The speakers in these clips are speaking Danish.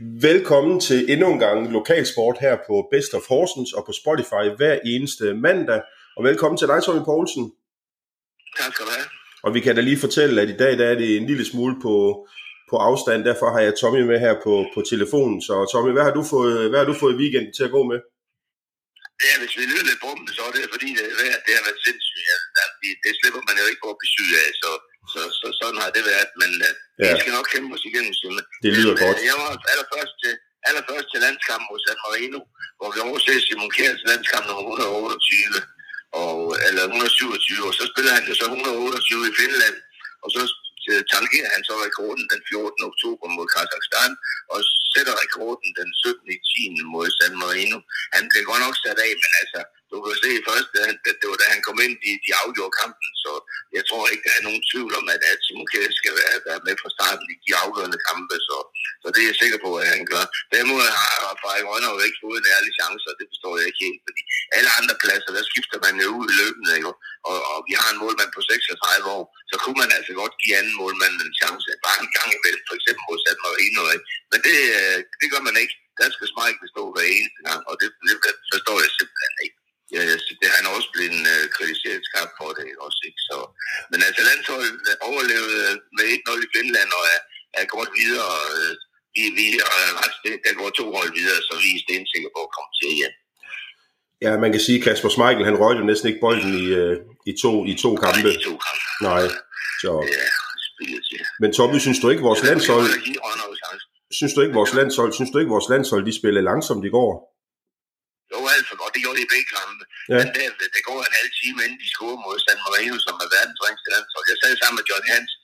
Velkommen til endnu en gang lokalsport her på Best of Horsens og på Spotify hver eneste mandag. Og velkommen til dig, Tommy Poulsen. Tak skal du have. Og vi kan da lige fortælle, at i dag der er det en lille smule på, på afstand. Derfor har jeg Tommy med her på, på telefonen. Så Tommy, hvad har, du fået, hvad har du fået i weekenden til at gå med? Ja, hvis vi lyder lidt brummende, så er det fordi, det, det har været sindssygt. Ja, det, det slipper man jo ikke på at syg af, så, så, så sådan har det været. Men uh, ja. vi skal nok kæmpe os igennem, Signe. Det lyder men, godt. Uh, jeg var allerførst til, allerførst til landskampen hos San Marino, hvor vi overser Simon Kjærs landskamp nummer 128, og, eller 127, og så spiller han jo så 128 i Finland, og så tangerer han så rekorden den 14. oktober mod Kazakhstan, og sætter rekorden den 17. 10. mod San Marino. Han blev godt nok sat af, men altså, du kan se først, at det var da han kom ind, de, de afgjorde kampen, så jeg tror ikke, der er nogen tvivl om, at Simon Kjær skal være, være med fra starten i de afgørende kampe, så, så det er jeg sikker på, at han gør. Derimod har Frederik Rønner jo ikke fået en ærlig chance, og det forstår jeg ikke helt, fordi alle andre pladser, der skifter man jo ud i løbende, jo, Og, og vi har en målmand på 36 år, så kunne man altså godt give anden målmand en chance, bare en gang imellem, for eksempel hos San Marino, ikke? Men det, øh, det gør man ikke. Der skal Smike bestå hver eneste gang, og det, det forstår jeg simpelthen ikke. Ja, det har han også blevet uh, kritiseret skarpt for det også, ikke? Så, men altså landsholdet overlevede med 1-0 i Finland og er, er godt videre. Uh, vi, vi er der går to hold videre, så vi er stensikre på at komme til igen. Ja, man kan sige, at Kasper Smeichel, han røg jo næsten ikke bolden i, uh, i, to, i to kampe. I to kampe. Nej, så... Ja, til. Men Tommy, synes du ikke, vores landshold... Synes du ikke, vores landshold, synes du ikke, vores landshold, de spillede langsomt i går? For godt. Det gjorde de i begge kampe. Ja. Men det, det går en halv time, inden de scorer mod San Marino, som er verdens ringste landshold. Jeg sad sammen med John Hansen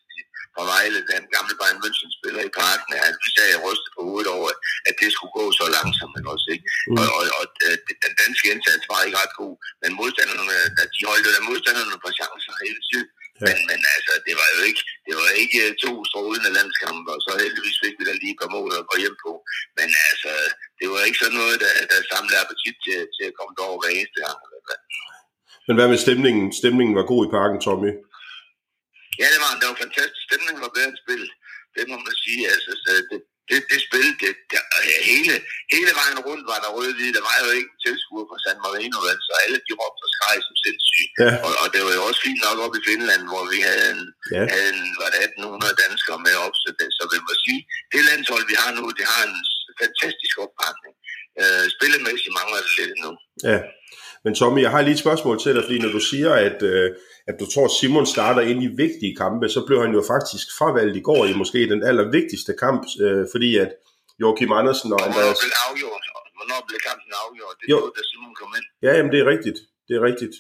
fra Vejle, den gamle Bayern München spiller i parken. Han sagde, at jeg rystede på hovedet over, at det skulle gå så langsomt. Ikke også, ikke? Mm. Og, og, og, øh, den danske indsats var ikke ret god, men modstanderne, de holdt der modstanderne på chancer hele tiden. Ja. Ja. Men, men altså, det var jo ikke, det var ikke øh, to strålende landskampe, og så heldigvis fik vi da lige et par mål at gå hjem på. Men altså, det var ikke sådan noget, der, der samlede appetit til, til at komme derover hver eneste gang. Men hvad med stemningen? Stemningen var god i parken, Tommy. Ja, det var, det var fantastisk. Stemningen var bedre end spil. Det må man sige. Altså, så det, det, det spil, det, det, hele, hele vejen rundt var der røde Der var jo ikke en tilskuer fra San Marino, vel, så alle de råbte og skreg som sindssyge. Ja. Og, og, det var jo også fint nok op i Finland, hvor vi havde en, Ja. havde en var det 1800 danskere med op. Så, det, så vil man sige, det landshold, vi har nu, det har en fantastisk opbakning. Øh, spillemæssigt mangler det lidt nu. Ja. Men Tommy, jeg har lige et spørgsmål til dig, fordi når du siger, at, øh, at du tror, at Simon starter ind i vigtige kampe, så blev han jo faktisk fravalgt i går i måske den allervigtigste kamp, øh, fordi at Joachim Andersen og Og hvornår Andreas... blev afgjort? Hvornår blev kampen afgjort? Det Jo. var, da Simon kom ind. Ja, jamen det er rigtigt. Det er rigtigt.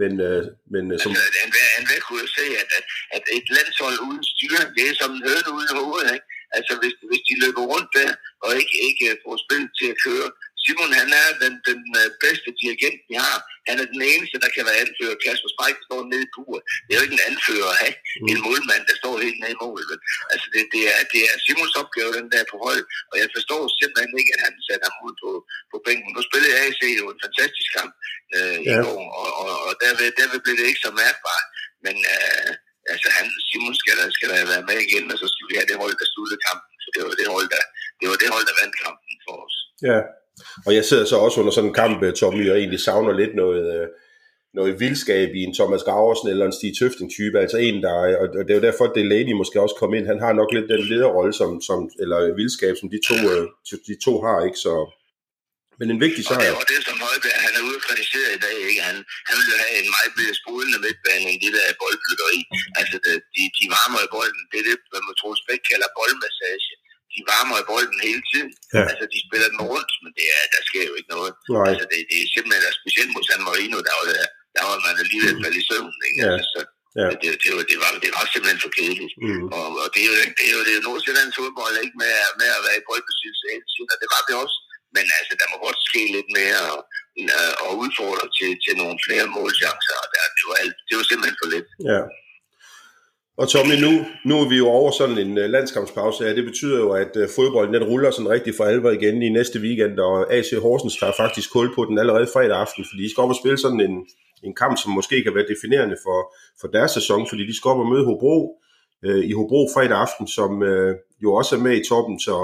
Men, øh, men øh, som... Altså, enhver, enhver kunne jo se, at, at, at et landshold uden styring, det er som en høne uden hoved. Ikke? Altså, hvis, hvis de løber rundt der, og ikke, ikke øh, får spillet til at køre. Simon, han er den, den øh, bedste dirigent, vi har. Han er den eneste, der kan være anfører. Kasper Spike står nede i buret. Det er jo ikke en anfører at have Mm. en målmand, der står helt nede i målet. Altså, det, det, er, det er Simons opgave, den der på hold. Og jeg forstår simpelthen ikke, at han satte ham ud på, på bænken. Nu spillede AC jo en fantastisk kamp øh, i Ja. går, og, og, og derved, derved blev det ikke så mærkbart. Men øh, altså, han, Simon skal da, skal da være med igen, og så skal vi have det hold, der sluttede kampen. Så det var det hold, der, det var det hold, der vandt kampen for os. Ja. Og jeg sidder så også under sådan en kamp, øh, Tommy, og egentlig savner lidt noget, øh, noget vildskab i en Thomas Graversen eller en Stig Tøfting-type. Altså en, der, og og det er jo derfor, at Delaney måske også kom ind. Han har nok lidt den lederrolle, som, som, eller vildskab, som de to, øh, de to har, ikke? Så, men en vigtig Og det sejr. var det, som Højberg, han er ude og kritisere i dag, ikke? Han, han ville have en meget mere sprudlende midtbane end det der boldflytteri. Altså, de, de varmer i bolden. Det er det, hvad man tror, Bæk kalder boldmassage. De varmer i bolden hele tiden. Ja. Altså, de spiller den rundt, men det er, der sker jo ikke noget. Nej. Altså, det, det er simpelthen og specielt mod San Marino, der var, der, der var man lige ved at falde i søvn, ikke? Ja. Altså, så, Ja. det, det, det, var, det, var, det var simpelthen for kedeligt. Mm. Og, og det er jo det er jo det er Nordsjællands fodbold ikke med, med at være i boldbesiddelse hele tiden, og det var vi også. Men altså, der må godt ske lidt mere og, og udfordre til, til nogle flere målchancer, og der, det, var alt, det var simpelthen for lidt. Ja. Og Tommy, nu, nu er vi jo over sådan en uh, landskampspause ja, Det betyder jo, at uh, fodbolden den ruller sådan rigtig for alvor igen i næste weekend, og AC Horsens tager faktisk kul på den allerede fredag aften, fordi de skal op og spille sådan en, en kamp, som måske kan være definerende for, for deres sæson, fordi de skal op og møde Hobro uh, i Hobro fredag aften, som uh, jo også er med i toppen, så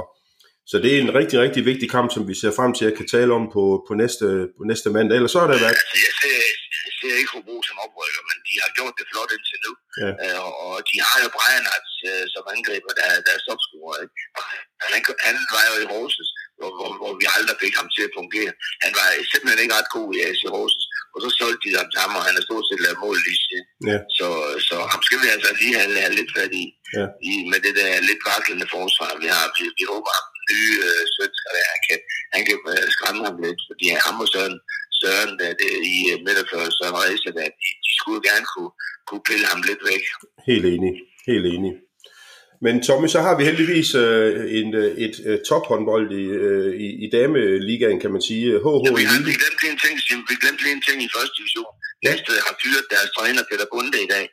Så det er en rigtig, rigtig vigtig kamp, som vi ser frem til at kan tale om på, på, næste, på næste mandag. Ellers så har det været... Altså, jeg ser, jeg ser ikke Hobro som oprykker, men de har gjort det flot indtil nu. Ja. Øh, og, de har jo Brian øh, som angriber, der, der er stopscorer. Han, han var jo i Horsens, hvor, hvor, hvor vi aldrig fik ham til at fungere. Han var simpelthen ikke ret god i AC Horsens. Og så solgte de ham til ham, og han er stort set lavet mål lige siden. Ja. Så, så ham skal vi altså lige have, have lidt fat i, Ja. i med det der lidt vaklende forsvar, vi har. Vi, vi håber, at den nye øh, svensker der, han kan, han kan øh, skræmme ham lidt, fordi ham og Søren, Søren der, det, i øh, midterfører, Søren Rejse, der, de, de skulle gerne kunne, kunne pille ham lidt væk. Helt enig. Helt enig. Men Tommy, så har vi heldigvis øh, en, øh, et øh, tophåndbold i, øh, i, i dameligaen, kan man sige. HH Ja, vi, har, vi glemte en ting, vi glemte en ting i første division. Næstved har fyret deres træner Peter Bunde i dag.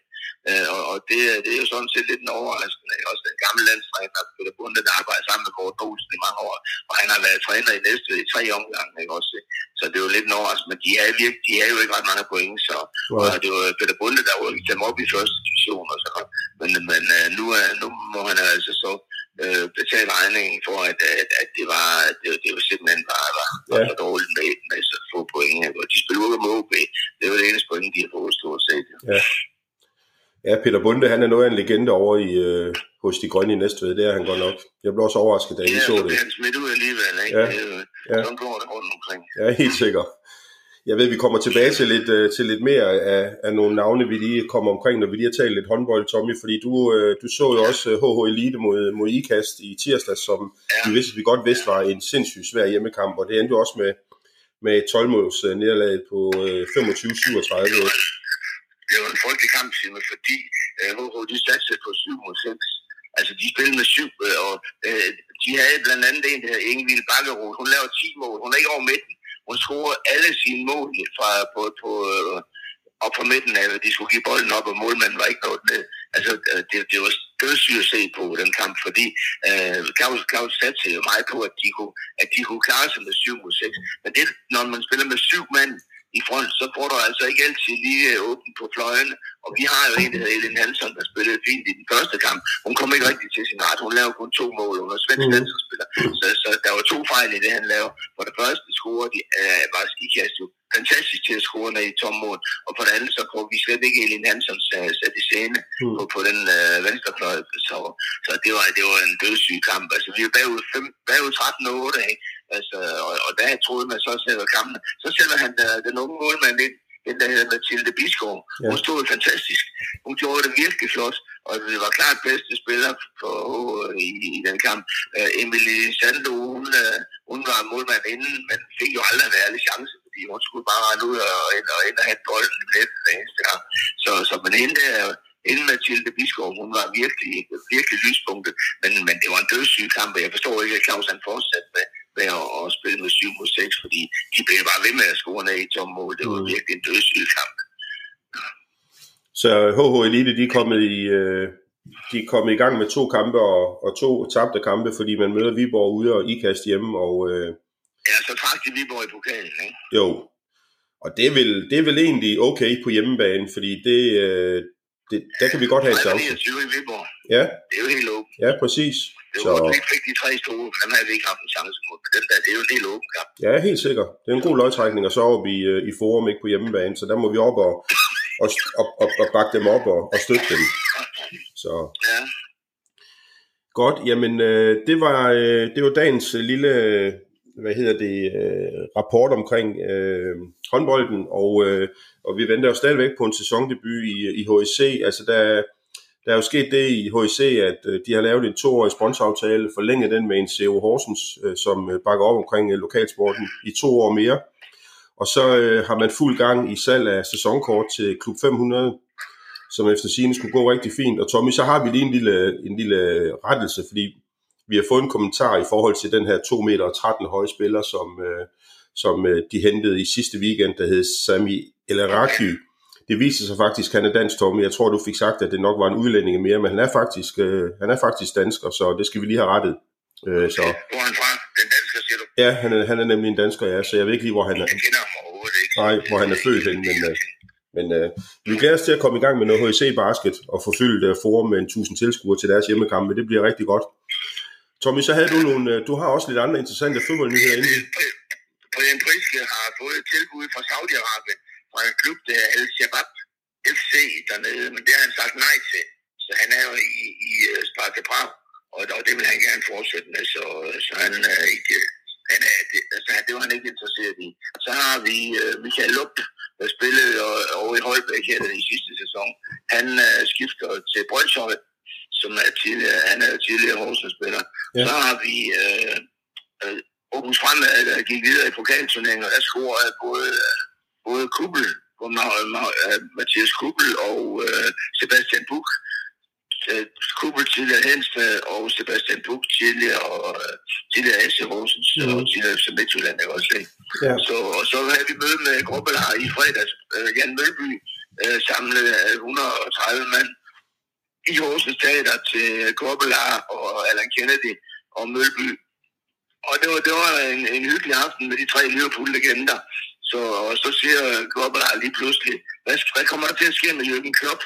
Øh, og, og det, det er jo sådan set lidt en overraskende. Også den gamle landstræner, Peter Bunde, der arbejder sammen med Kåre Olsen i mange år. Og han har været træner i Næstved i tre omgange, ikke også? Så det er jo lidt en overraskende. Men de er, virke, de er jo ikke ret mange point, så Nej. og det var Peter Bunde, der rykkede dem op i første division og noget. Men, men øh, nu, er, nu må han altså så øh, betale regningen for, at, at, at det var det, det var simpelthen bare var, var Ja. for dårligt med, med så få point. Og de spiller jo med OB. Det var det eneste point, de har fået stort set. Ja, Peter Bunde, han er noget af en legende over i, øh, hos de grønne i Næstved. Det er han godt nok. Jeg blev også overrasket, da jeg Ja, lige så det. han smidt ud alligevel. Ikke? Ja. Er Ja. Sådan går det rundt omkring. Ja, helt sikkert. Jeg ved, vi kommer tilbage til lidt, øh, til lidt mere af, af nogle navne, vi lige kommer omkring, når vi lige har talt lidt håndbold, Tommy, fordi du, øh, du så jo også øh, HH Elite mod, mod IKAST i tirsdag, som Ja. vi, vidste, vi godt vidste var en sindssygt svær hjemmekamp, og det endte jo også med, med et 12-måls øh, nederlag på øh, 25-37. Det var, en frygtelig kamp, fordi øh, HH, de satte på 7 mod 6. Altså, de spillede med syv, øh, og øh, de havde blandt andet en, der hedder Ingevild Bakkerud. Hun laver 10 mål. Hun er ikke over midten. Hun scorer alle sine mål fra, på, på, øh, op fra midten af, de skulle give bolden op, og målmanden var ikke nået ned. Altså, øh, det, det var dødssygt at se på den kamp, fordi øh, Claus, Claus satte jo meget på, at de, kunne, at de kunne klare sig med 7 mod 6. Men det, når man spiller med syv mand i front, så får du altså ikke altid lige øh, åbent på fløjene. Og vi har jo en, der hedder Elin Hansen, der spillede fint i den første kamp. Hun kom ikke rigtig til sin ret. Hun lavede kun to mål. Hun er svensk mm. spiller. Så, så, der var to fejl i det, han lavede. For det første scorede de, øh, var Ikast jo fantastisk til at score ned i tom mål. Og for det andet, så får vi slet ikke Elin Hansen uh, sat i scene Mm. på, på den øh, venstre fløj. Så, så det, var, det var en dødssyg kamp. Altså, vi er bagud, fem, bagud 13-8, ikke? Altså, og, og der troede man så sætter kampen. Så sætter han uh, den unge målmand ind, den der hedder Mathilde Biskov. Ja. Hun stod fantastisk. Hun gjorde det virkelig flot, og det var klart bedste spiller for, uh, i, i den kamp. Uh, Emilie Sando, hun, uh, hun var målmand inden, men fik jo aldrig en ærlig chance, fordi hun skulle bare rende ud og, ind og, ind og have bolden i netten hver eneste gang. Så, så men hende der, inden Mathilde Biskov, hun var virkelig, virkelig lyspunktet, men, men det var en dødssyg kamp, og jeg forstår ikke, at Claus han fortsatte med, med at, at spille med 7 mod 6, fordi de blev bare ved med at score ned i tom mål. Det var Mm. virkelig en dødssyg kamp. Så HH Elite, de er kommet i, øh, de er kommet i gang med to kampe og, og to tabte kampe, fordi man møder Viborg ude og IKAST hjemme, og øh, Ja, så de Viborg i pokalen, ikke? jo, og det er, vel, det er vel egentlig okay på hjemmebane, fordi det, øh, det, der kan vi godt have en chance. 29 i Viborg. Ja, Det er jo helt åbent. ja, præcis. Det Så var, vi fik de tre store, dem havde vi ikke haft en chance mod. Men den der, det er jo en helt åben kamp. ja, helt sikkert. Det er en god lodtrækning, og så op i, øh, i forum, ikke på hjemmebane, så der må vi op og, og, og, og, og bakke dem op og, og støtte dem. Så Ja, Godt, jamen øh, det, var, øh, det var dagens øh, lille, øh, hvad hedder det, øh, rapport omkring øh, håndbolden, og, øh, og vi venter jo stadigvæk på en sæsondebut i, i HSC. Altså der, der er jo sket det i HSC, at øh, de har lavet en toårig sponsoraftale, forlænget den med en CO Horsens, øh, som øh, bakker op omkring lokalsporten i to år mere. Og så øh, har man fuld gang i salg af sæsonkort til Klub 500, som efter sigende skulle gå rigtig fint. Og Tommy, så har vi lige en lille, en lille rettelse, fordi vi har fået en kommentar i forhold til den her 2 meter og 13 høje spiller, som, øh, som øh, de hentede i sidste weekend, der hed Sami Elaraki. Det viser sig faktisk, at han er dansk, Tommy. Jeg tror, du fik sagt, at det nok var en udlænding mere, men han er faktisk, øh, han er faktisk dansker, så det skal vi lige have rettet. Øh, så hvor er han fra? Den dansker, siger du? ja, han er, han er nemlig en dansker, ja, så jeg ved ikke lige, hvor han er. Jeg kender ham overhovedet ikke. Nej, hvor han er født henne, men, øh, men øh, vi glæder os til at komme i gang med noget HC Basket og få fyldt øh, forum med en 1000 tilskuere til deres hjemmekampe. Det bliver rigtig godt. Tommy, så havde du nogle, øh, du har også lidt andre interessante fodboldnyheder inde. Brian Priske har fået et tilbud fra Saudi-Arabien, fra en klub, der er Al Shabab FC dernede, men det har han sagt nej til. Så han er jo i, i uh, Sparta Prag, og, og det vil han gerne fortsætte med, så, så han er ikke, han er, det, altså, det var han ikke interesseret i. Så har vi uh, Michael Lupp, der spillede over i Holbæk her i sidste sæson. Han uh, skifter til Brøndshøj, som er tidligere, han er tidligere Horsens-spiller. Ja. Så har vi uh, uh, Aarhus Fremad, der gik videre i pokalturneringen, og der scorede både, både Kubbel, Mathias Kubbel og uh, Sebastian Buch. Kubbel tidligere Hensted og Sebastian Buch tidligere, og, uh, tidligere AC Horsens mm. og tidligere FC Midtjylland, jeg også. Ja. Så, og så havde vi møde med gruppelar i fredags. Uh, Jan Mølby uh, samlede 130 mand i Horsens Teater til gruppelar og Allan Kennedy og Mølby og det var, det var en, en hyggelig aften med de tre Liverpool-legender. Så, og så siger Gobbler lige pludselig, hvad, hvad kommer der til at ske med Jürgen Klopp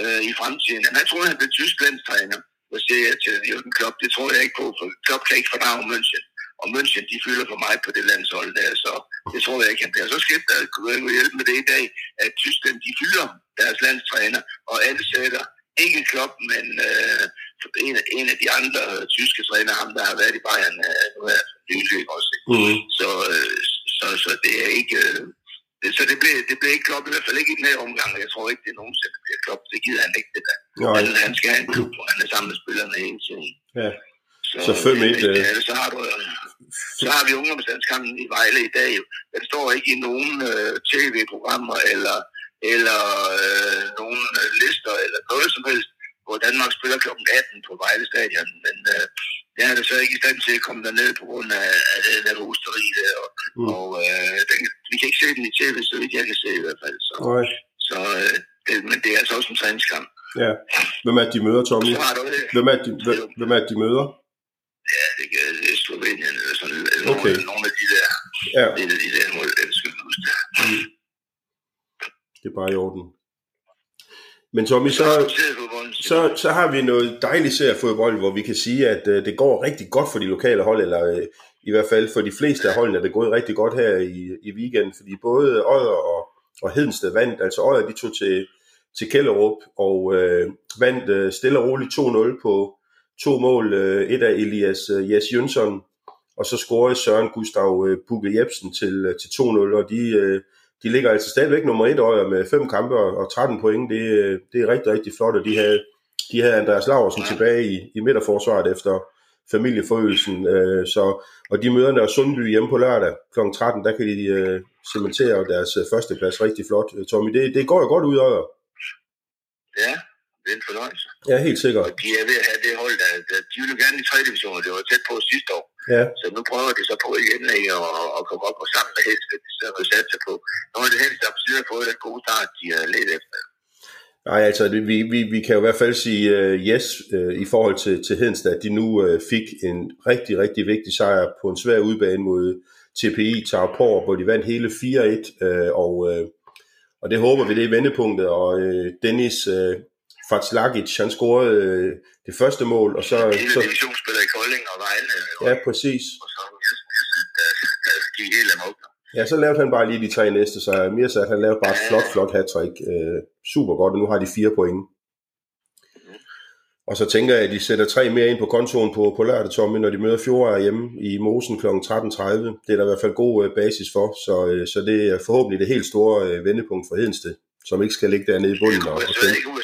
øh, i fremtiden? Jamen, jeg tror, han bliver tysk landstræner. Så siger jeg til Jürgen Klopp, det tror jeg ikke på, for Klopp kan ikke fordrage München. Og München, de fylder for mig på det landshold der, så det tror jeg ikke, han bliver. Så skete der, kunne hjælpe med det i dag, at Tyskland, de fylder deres landstræner, og alle sætter ikke Klopp, men øh, en, en af de andre tyske træner, ham der har været i Bayern, øh, nu er nylig også. Mm. Så, øh, så, så det er ikke... Øh, det, så det blev, det blev ikke Klopp, i hvert fald ikke i den her omgang. Jeg tror ikke, det er nogensinde bliver Klopp. Det gider han ikke, det der. Han, han skal have en klub, hvor han er sammen med spillerne hele tiden. Ja. Så, så fem et, øh... ja, så, har du, så har vi ungdomsdanskampen i Vejle i dag. Den står ikke i nogen øh, tv-programmer eller eller øh, nogle øh, lister, eller noget som helst, hvor Danmark spiller kl. 18 på Vejle Stadion, men øh, jeg er så ikke i stand til at komme derned på grund af, af det der hosteri der, og, mm. og øh, den, vi kan ikke se den i tv, så vidt jeg kan se i hvert fald. Så, okay. så øh, det, men det er altså også en træningskamp. Ja. Hvem er de møder, Tommy? Hvem er de, hvem, hvem er de møder? Ja, det, det er Slovenien, eller sådan eller okay. nogle, nogle af de der, ja. det er de der jeg skal huske. Mm. Det er bare i orden. Men Tommy, så, så, så har vi noget dejligt seriefodbold, hvor vi kan sige, at uh, det går rigtig godt for de lokale hold, eller uh, i hvert fald for de fleste af holdene er det gået rigtig godt her i, i weekenden, fordi både Odder og, og Hedensted vandt, altså Odder de tog til, til Kælderup og uh, vandt uh, stille og roligt 2-0 på to mål, uh, et af Elias uh, Jes Jønsson, og så scorede Søren Gustav uh, Bugge Jebsen til, uh, til 2-0, og de... Uh, de ligger altså stadigvæk nummer et år med fem kampe og 13 point. Det, det er rigtig, rigtig flot, og de havde, de havde Andreas Laversen tilbage i, i midterforsvaret efter familieforøgelsen. Øh, så, og de møder der Sundby hjemme på lørdag kl. 13, der kan de øh, cementere deres øh, førsteplads rigtig flot. Øh, Tommy, det, det går jo godt ud af Ja, det er en fornøjelse. Ja, helt sikkert. Og de er ved at have det hold, der, der de vil gerne i 3. division, det var tæt på sidste år. Ja. Så nu prøver de så på igen og, og komme op og sammen med helst, det så har sat sig på. Nogle af de helst, der har fået den gode start, de har let efter. Nej, altså vi, vi, vi kan jo i hvert fald sige uh, yes uh, i forhold til, til Hedensted, at de nu uh, fik en rigtig, rigtig vigtig sejr på en svær udbane mod TPI Tarpor, hvor de vandt hele 4-1, uh, og, uh, og det håber vi, det er vendepunktet, og uh, Dennis uh, Fatslagic, han scorede uh, det første mål, og så... Ja, så divisionsspiller i Kolding og Vejle. Ja, præcis. Og så gik helt amok. Ja, så lavede han bare lige de tre næste, så Mirsad, han lavede bare et flot, flot hat-trick. Uh, super godt, og nu har de fire point. Og så tænker jeg, at de sætter tre mere ind på kontoen på, på lørdag, Tommy, når de møder Fjordar hjemme i Mosen kl. 13.30. Det er der i hvert fald god uh, basis for, så, uh, så det er forhåbentlig det helt store uh, vendepunkt for Hedensted, som ikke skal ligge dernede i bunden. Jeg, og, jeg, ikke ud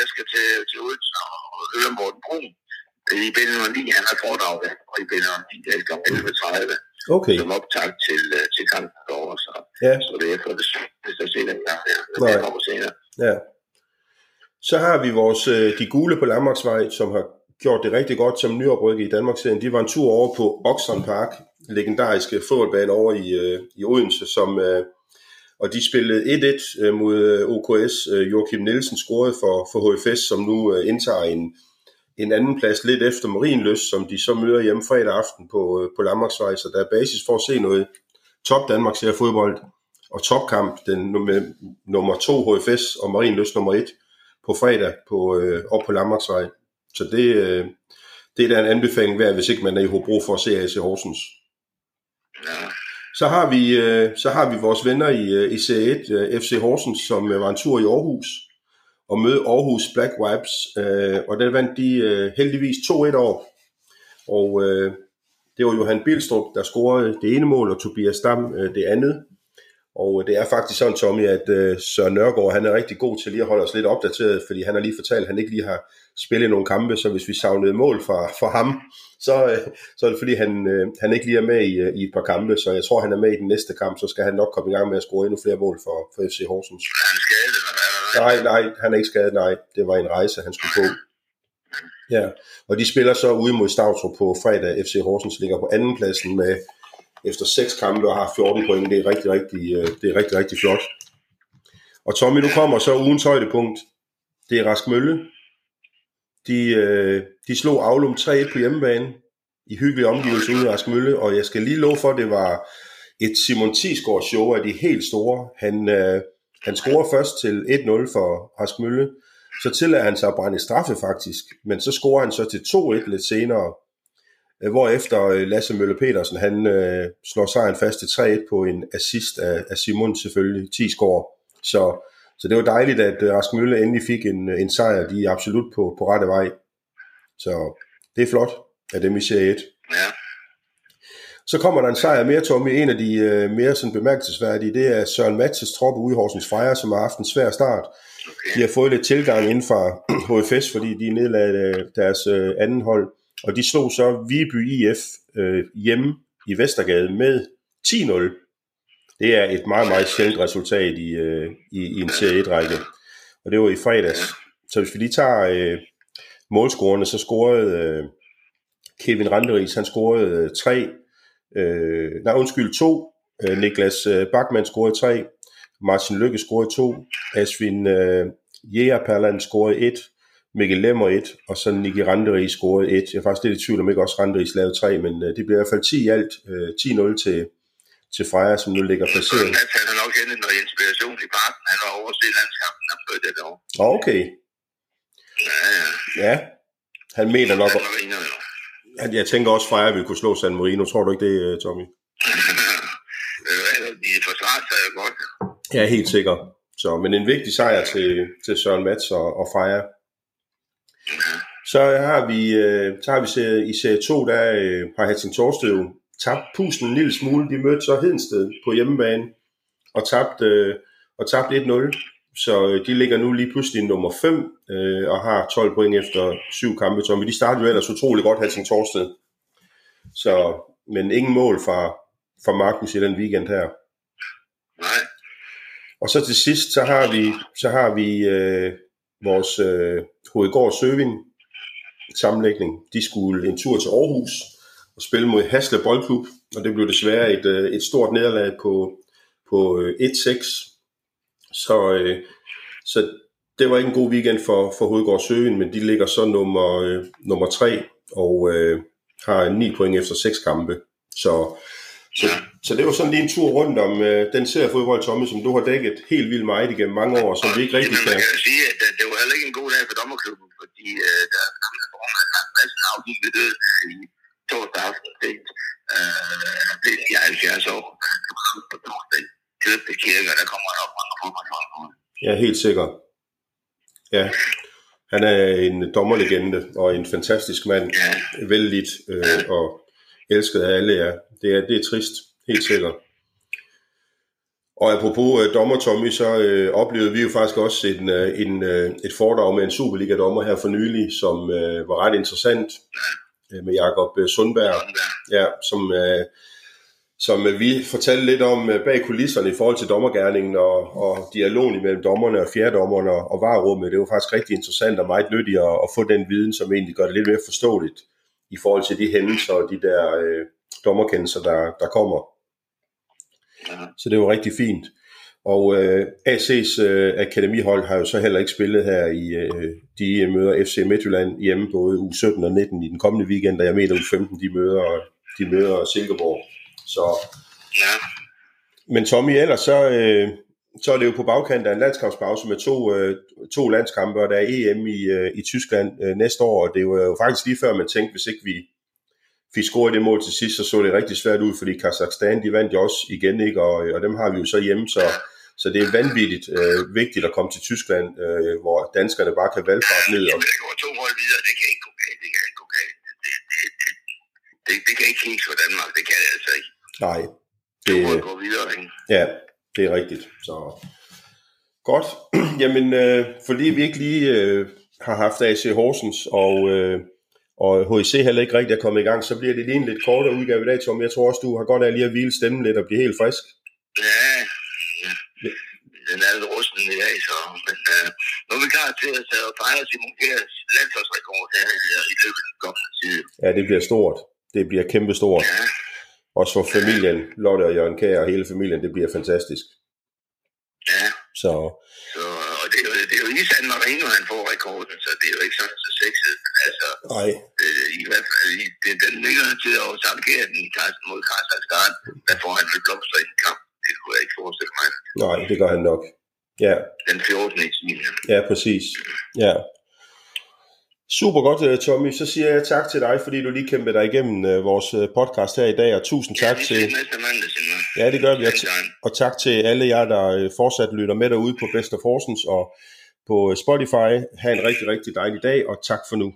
jeg skal til, til Odense og høre Morten Brun i Bellevue 9, han har foredrag der, og i Bellevue 9, der er kl. 11.30. Okay. Som optag til, til kampen derovre, så, ja. så det er for det, hvis der ser den gang der, når det kommer senere. Ja. Så har vi vores, de gule på Landmarksvej, som har gjort det rigtig godt som nyoprykke i Danmarksserien. De var en tur over på Oxford Park, legendariske fodboldbane over i, i Odense, som, og de spillede 1-1 mod OKS. Joachim Nielsen scorede for, for HFS, som nu indtager en, en anden plads lidt efter Marienløs, som de så møder hjemme fredag aften på, øh, på Landmarksvej, så der er basis for at se noget top Danmark ser fodbold og topkamp, den med nummer 2 HFS og Marienløs nummer 1 på fredag på, øh, op på Landmarksvej. Så det, øh, det er da en anbefaling værd, hvis ikke man er i Hobro for at se AC Horsens. Ja. Så har vi, øh, så har vi vores venner i, øh, i C1, øh, FC Horsens, som øh, var en tur i Aarhus og møde Aarhus Black Wipes, øh, og den vandt de øh, heldigvis 2-1 over. Og øh, det var Johan Bilstrup, der scorede det ene mål, og Tobias Dam øh, det andet. Og øh, det er faktisk sådan, Tommy, at øh, Søren Nørgaard, han er rigtig god til lige at holde os lidt opdateret, fordi han har lige fortalt, at han ikke lige har spillet nogle kampe, så hvis vi savnede mål for, for ham, så, øh, så er det fordi, han, øh, han ikke lige er med i, øh, i et par kampe, så jeg tror, han er med i den næste kamp, så skal han nok komme i gang med at score endnu flere mål for, for FC Horsens. Er han skadet, eller hvad? Nej, nej, han er ikke skadet, nej. Det var en rejse, han skulle på. Ja, og de spiller så ude mod Stavtrup på fredag. FC Horsens ligger på anden pladsen med efter seks kampe og har 14 point. Det er rigtig, rigtig, øh, det er rigtig, rigtig flot. Og Tommy, nu kommer så ugens højdepunkt. Det er Rask Mølle. De, øh, de slog Aulum 3-1 på hjemmebane i hyggelige omgivelser ude i Rask Mølle, og jeg skal lige love for, at det var et Simon Tisgaard show af de helt store. Han, øh, han scorer først til 1-0 for Rask Mølle, så tillader han sig at brænde straffe faktisk, men så scorer han så til 2-1 lidt senere, efter hvorefter øh, Lasse Mølle Petersen, han øh, slår sejren fast til 3-1 på en assist af, af Simon selvfølgelig, 10 score. Så, så det var dejligt, at øh, Rask Mølle endelig fik en, øh, en sejr, de er absolut på, på rette vej. Så det er flot af dem i et. Ja. Så kommer der en sejr mere, Tommy. En af de øh, mere sådan bemærkelsesværdige, det er Søren Matzes trop ude i Horsens Freja, som har haft en svær start. Okay. De har fået lidt tilgang inden fra HFS, fordi de nedlagde øh, deres øh, anden hold. Og de slog så Viby IF øh, hjemme i Vestergade med 10-0. Det er et meget, meget sjældent resultat i, øh, i, i en Serie 1-række. Og det var i fredags. Så hvis vi lige tager øh, målscorerne, så scorede øh, Kevin Randeris, han scorede øh, tre, øh, nej undskyld, to. Øh, Niklas øh, Bachmann scorede tre. Martin Lykke scorede to. Asvin øh, Jægerperland scorede et. Mikkel Lemmer et. Og så Nicky Randeris scorede et. Jeg er faktisk lidt i tvivl om ikke også Randeris lavede tre, men øh, det blev i hvert fald 10 i alt. Øh, 10-0 til, til Freja, som nu ligger placeret. Han havde nok hentet noget inspiration i parken. Han var over til landskampen, han fik det år. Okay, Ja, ja. ja. Han mener nok, Han at jeg tænker også, Freja vil kunne slå San Marino. Tror du ikke det, øh, Tommy? De forsvarer sig jo godt. Jeg er helt sikker. Så, men en vigtig sejr til, til Søren Mats og, og Freja. Så har vi, øh, så har vi i serie 2, der øh, har Helsing Torsted tabt pusten en lille smule. De mødte så Hedensted på hjemmebane og tabt, øh, og tabt 1-0. Så øh, de ligger nu lige pludselig nummer 5 øh, og har 12 point efter syv kampe. Tommy. De startede jo ellers utrolig godt, Helsing Torsted. Så, men ingen mål fra, fra Magnus i den weekend her. Nej. Og så til sidst, så har vi, så har vi øh, vores øh, Hovedgård Søving sammenlægning. De skulle en tur til Aarhus og spille mod Hasle Boldklub, og det blev desværre et, øh, et stort nederlag på, på øh, 1-6. Så, øh, så det var ikke en god weekend for, for Hovedgård Søving, men de ligger så nummer, øh, nummer 3 og øh, har 9 point efter 6 kampe. Så, så, så det var sådan lige en tur rundt om øh, den serie fodbold, Tommy, som du har dækket helt vildt meget igennem mange år, som vi ikke rigtig kan. kan jo sige, at det, det var heller ikke en god dag for dommerklubben, fordi øh, der er gamle formand, Lars Madsen, afgik ved død i torsdag aften. sent. Øh, han blev 79 år. På torsdag. Købte kirker, der kommer Ja, helt sikker. Ja, han er en dommerlegende og en fantastisk mand. Ja, Vældig øh, og elsket af alle jer. Det er, det er trist, helt sikkert. Og apropos øh, dommer Tommy, så øh, oplevede vi jo faktisk også en, øh, en, øh, et foredrag med en Superliga-dommer her for nylig, som øh, var ret interessant øh, med Jakob øh, Sundberg. Ja, som, øh, som øh, vi fortalte lidt om øh, bag kulisserne i forhold til dommergærningen og, og dialogen imellem dommerne og fjerdommerne og, varerummet. Det var faktisk rigtig interessant og meget nyttigt at, at få den viden, som egentlig gør det lidt mere forståeligt i forhold til de hændelser og de der øh, dommerkendelser, der, der kommer. Så det var rigtig fint. Og øh, AC's øh, akademihold har jo så heller ikke spillet her i øh, de møder FC Midtjylland hjemme både u 17 og 19 i den kommende weekend, og jeg mener u 15 de møder, de møder Silkeborg. Så, Ja. men Tommy, ellers så, øh, så er det jo på bagkant af en landskampspause med to, øh, to landskampe, og der er EM i, øh, i Tyskland øh, næste år, og det var jo faktisk lige før man tænkte, hvis ikke vi fik scoret det mål til sidst, så så det rigtig svært ud, fordi Kazakhstan, de vandt jo også igen, ikke? Og, og dem har vi jo så hjemme, så, så det er vanvittigt øh, vigtigt at komme til Tyskland, øh, hvor danskerne bare kan valgfart ned. Og, der går to hold videre, det kan ikke gå galt, det kan ikke gå galt. Det, det, det, det, det kan ikke kigge for Danmark, det kan det altså ikke. Nej, Det det, må gå videre, ikke? Ja, det er rigtigt. Så godt. Jamen, øh, fordi vi ikke lige øh, har haft AC Horsens og, øh, og HIC heller ikke rigtig er kommet i gang, så bliver det lige en lidt kortere udgave i dag, Tom. Jeg tror også, du har godt af lige at hvile stemmen lidt og blive helt frisk. Ja, ja. den er lidt rusten i dag, så men, øh, nu er vi klar til at tage og fejre Simon Kjærs landsholdsrekord her i- i løbet af den kommende tid. Ja, det bliver stort. Det bliver kæmpestort. Ja, Også for familien, Lotte og Jørgen Kær og hele familien, det bliver fantastisk. ja. Så Så, og det er, jo, det er jo i San Marino, han får rekorden, så det er jo ikke sådan så sexet. Altså, nej, øh, i hvert fald, det, den ligger til at samkere den mod Kazakhstan. Der får han vel blomster i en kamp. Det kunne jeg ikke forestille mig. nej, det gør han nok. Ja, Den 14. i ja, præcis. Ja. Super godt, øh, Tommy. Så siger jeg tak til dig, fordi du lige kæmpede dig igennem øh, vores øh, podcast her i dag, og tusind tak ja, til... Ja, det gør vi. Og, tak til alle jer, der fortsat lytter med derude på Best of Horsens og på Spotify. Ha' en rigtig, rigtig dejlig dag, og tak for nu.